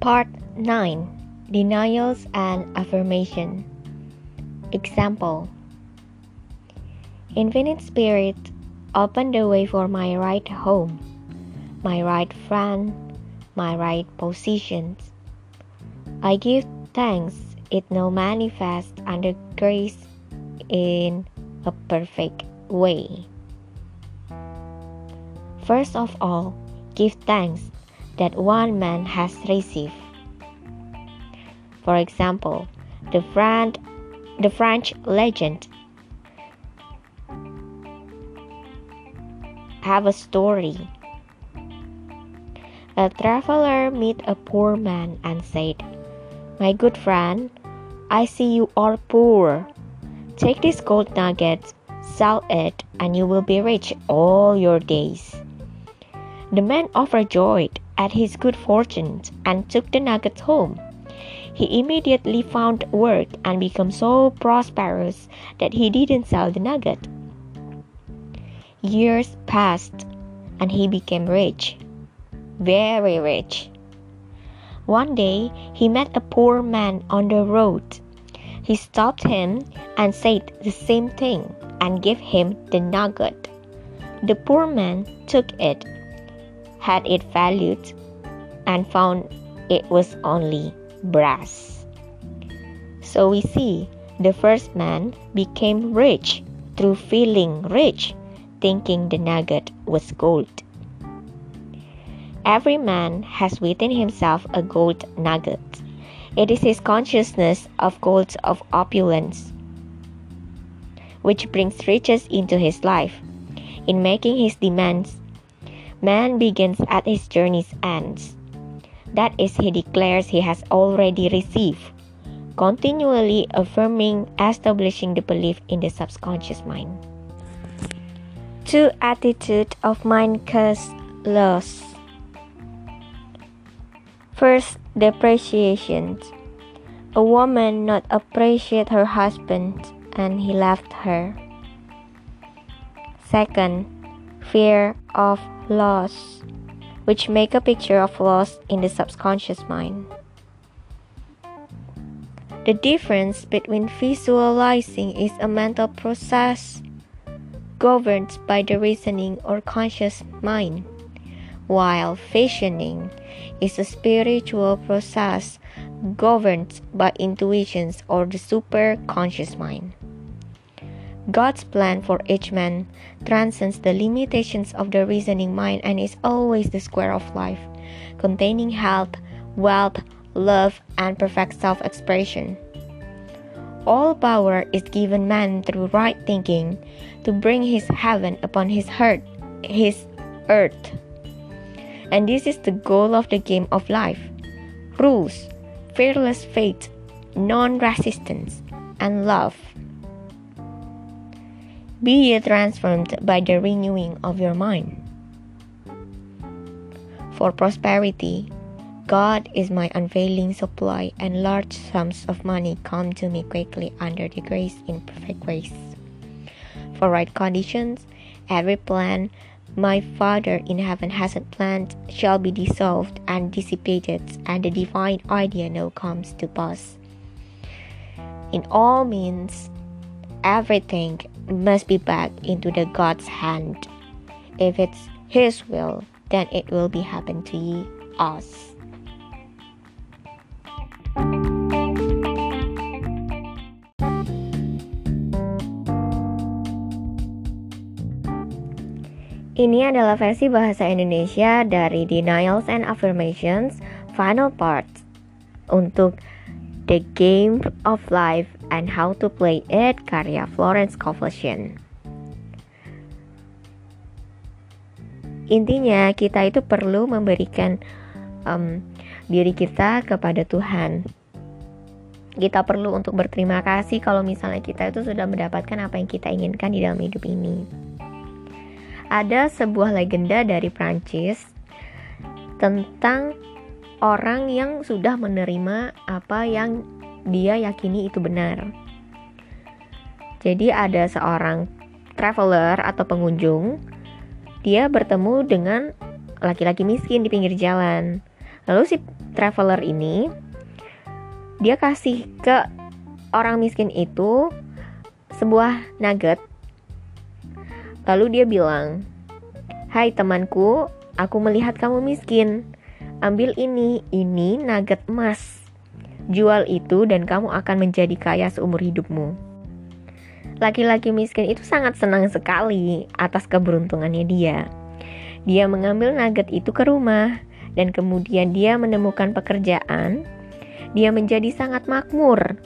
Part 9 Denials and Affirmation Example Infinite Spirit, open the way for my right home, my right friend, my right positions. I give thanks it now manifest under grace in a perfect way. First of all, give thanks that one man has received. For example, the, Fran- the French legend have a story. A traveler met a poor man and said, My good friend, I see you are poor. Take this gold nugget, sell it, and you will be rich all your days. The man overjoyed at his good fortune and took the nugget home. He immediately found work and became so prosperous that he didn't sell the nugget. Years passed and he became rich, very rich. One day he met a poor man on the road. He stopped him and said the same thing and gave him the nugget. The poor man took it had it valued and found it was only brass. So we see the first man became rich through feeling rich, thinking the nugget was gold. Every man has within himself a gold nugget. It is his consciousness of gold of opulence, which brings riches into his life. In making his demands Man begins at his journey's ends. That is, he declares he has already received, continually affirming, establishing the belief in the subconscious mind. Two attitude of mind cause loss. First, depreciation. A woman not appreciate her husband and he left her. Second, fear of loss, which make a picture of loss in the subconscious mind. The difference between visualizing is a mental process governed by the reasoning or conscious mind, while visioning is a spiritual process governed by intuitions or the superconscious mind. God's plan for each man transcends the limitations of the reasoning mind and is always the square of life, containing health, wealth, love, and perfect self expression. All power is given man through right thinking to bring his heaven upon his heart, his earth. And this is the goal of the game of life rules, fearless faith, non resistance, and love. Be ye transformed by the renewing of your mind. For prosperity, God is my unfailing supply, and large sums of money come to me quickly under the grace in perfect grace. For right conditions, every plan my Father in heaven hasn't planned shall be dissolved and dissipated, and the divine idea now comes to pass. In all means, everything must be back into the God's hand. If it's His will, then it will be happen to ye, us. Ini adalah versi bahasa Indonesia dari Denials and Affirmations Final Part untuk The Game of Life and How to Play It karya Florence Kovlesian. Intinya kita itu perlu memberikan um, diri kita kepada Tuhan. Kita perlu untuk berterima kasih kalau misalnya kita itu sudah mendapatkan apa yang kita inginkan di dalam hidup ini. Ada sebuah legenda dari Prancis tentang orang yang sudah menerima apa yang dia yakini itu benar. Jadi ada seorang traveler atau pengunjung, dia bertemu dengan laki-laki miskin di pinggir jalan. Lalu si traveler ini dia kasih ke orang miskin itu sebuah nugget. Lalu dia bilang, "Hai temanku, aku melihat kamu miskin. Ambil ini, ini nugget emas. Jual itu dan kamu akan menjadi kaya seumur hidupmu." Laki-laki miskin itu sangat senang sekali atas keberuntungannya dia. Dia mengambil nugget itu ke rumah dan kemudian dia menemukan pekerjaan. Dia menjadi sangat makmur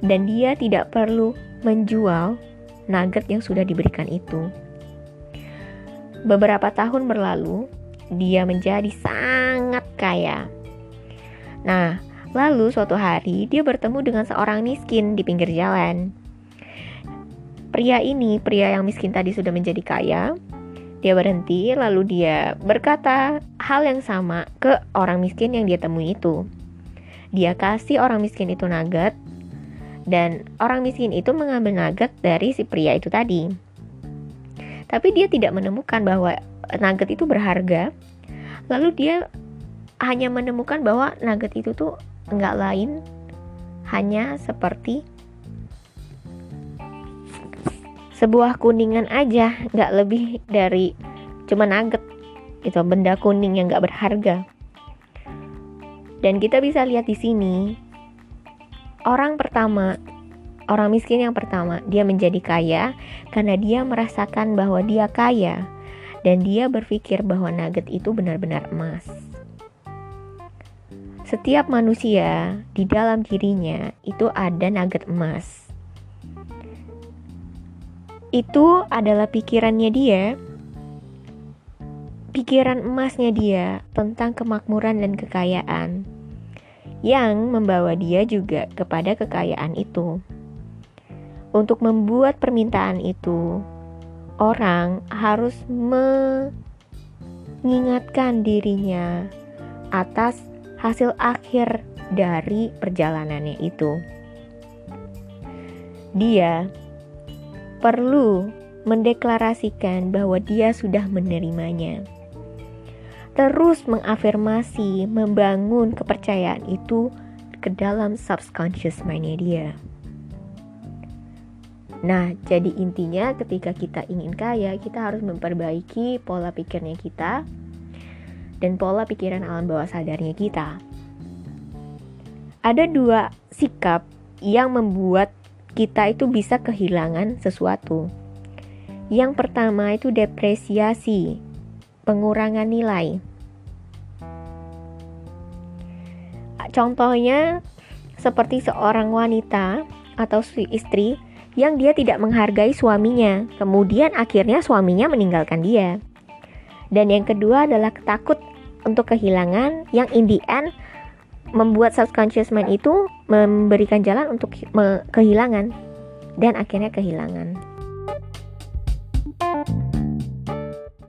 dan dia tidak perlu menjual nugget yang sudah diberikan itu. Beberapa tahun berlalu, dia menjadi sangat kaya. Nah, lalu suatu hari dia bertemu dengan seorang miskin di pinggir jalan. Pria ini, pria yang miskin tadi sudah menjadi kaya. Dia berhenti, lalu dia berkata hal yang sama ke orang miskin yang dia temui itu. Dia kasih orang miskin itu nugget, dan orang miskin itu mengambil nugget dari si pria itu tadi. Tapi dia tidak menemukan bahwa nugget itu berharga. Lalu dia hanya menemukan bahwa nugget itu tuh enggak lain hanya seperti sebuah kuningan aja nggak lebih dari cuma nugget itu benda kuning yang nggak berharga. Dan kita bisa lihat di sini orang pertama orang miskin yang pertama dia menjadi kaya karena dia merasakan bahwa dia kaya dan dia berpikir bahwa nugget itu benar-benar emas setiap manusia di dalam dirinya itu ada nugget emas itu adalah pikirannya dia, pikiran emasnya dia tentang kemakmuran dan kekayaan, yang membawa dia juga kepada kekayaan itu. Untuk membuat permintaan itu, orang harus mengingatkan dirinya atas hasil akhir dari perjalanannya itu. Dia perlu mendeklarasikan bahwa dia sudah menerimanya. Terus mengafirmasi, membangun kepercayaan itu ke dalam subconscious mindnya dia. Nah, jadi intinya ketika kita ingin kaya, kita harus memperbaiki pola pikirnya kita dan pola pikiran alam bawah sadarnya kita. Ada dua sikap yang membuat kita itu bisa kehilangan sesuatu. Yang pertama itu depresiasi, pengurangan nilai. Contohnya seperti seorang wanita atau istri yang dia tidak menghargai suaminya, kemudian akhirnya suaminya meninggalkan dia. Dan yang kedua adalah takut untuk kehilangan yang in the end membuat subconscious mind itu memberikan jalan untuk kehilangan dan akhirnya kehilangan.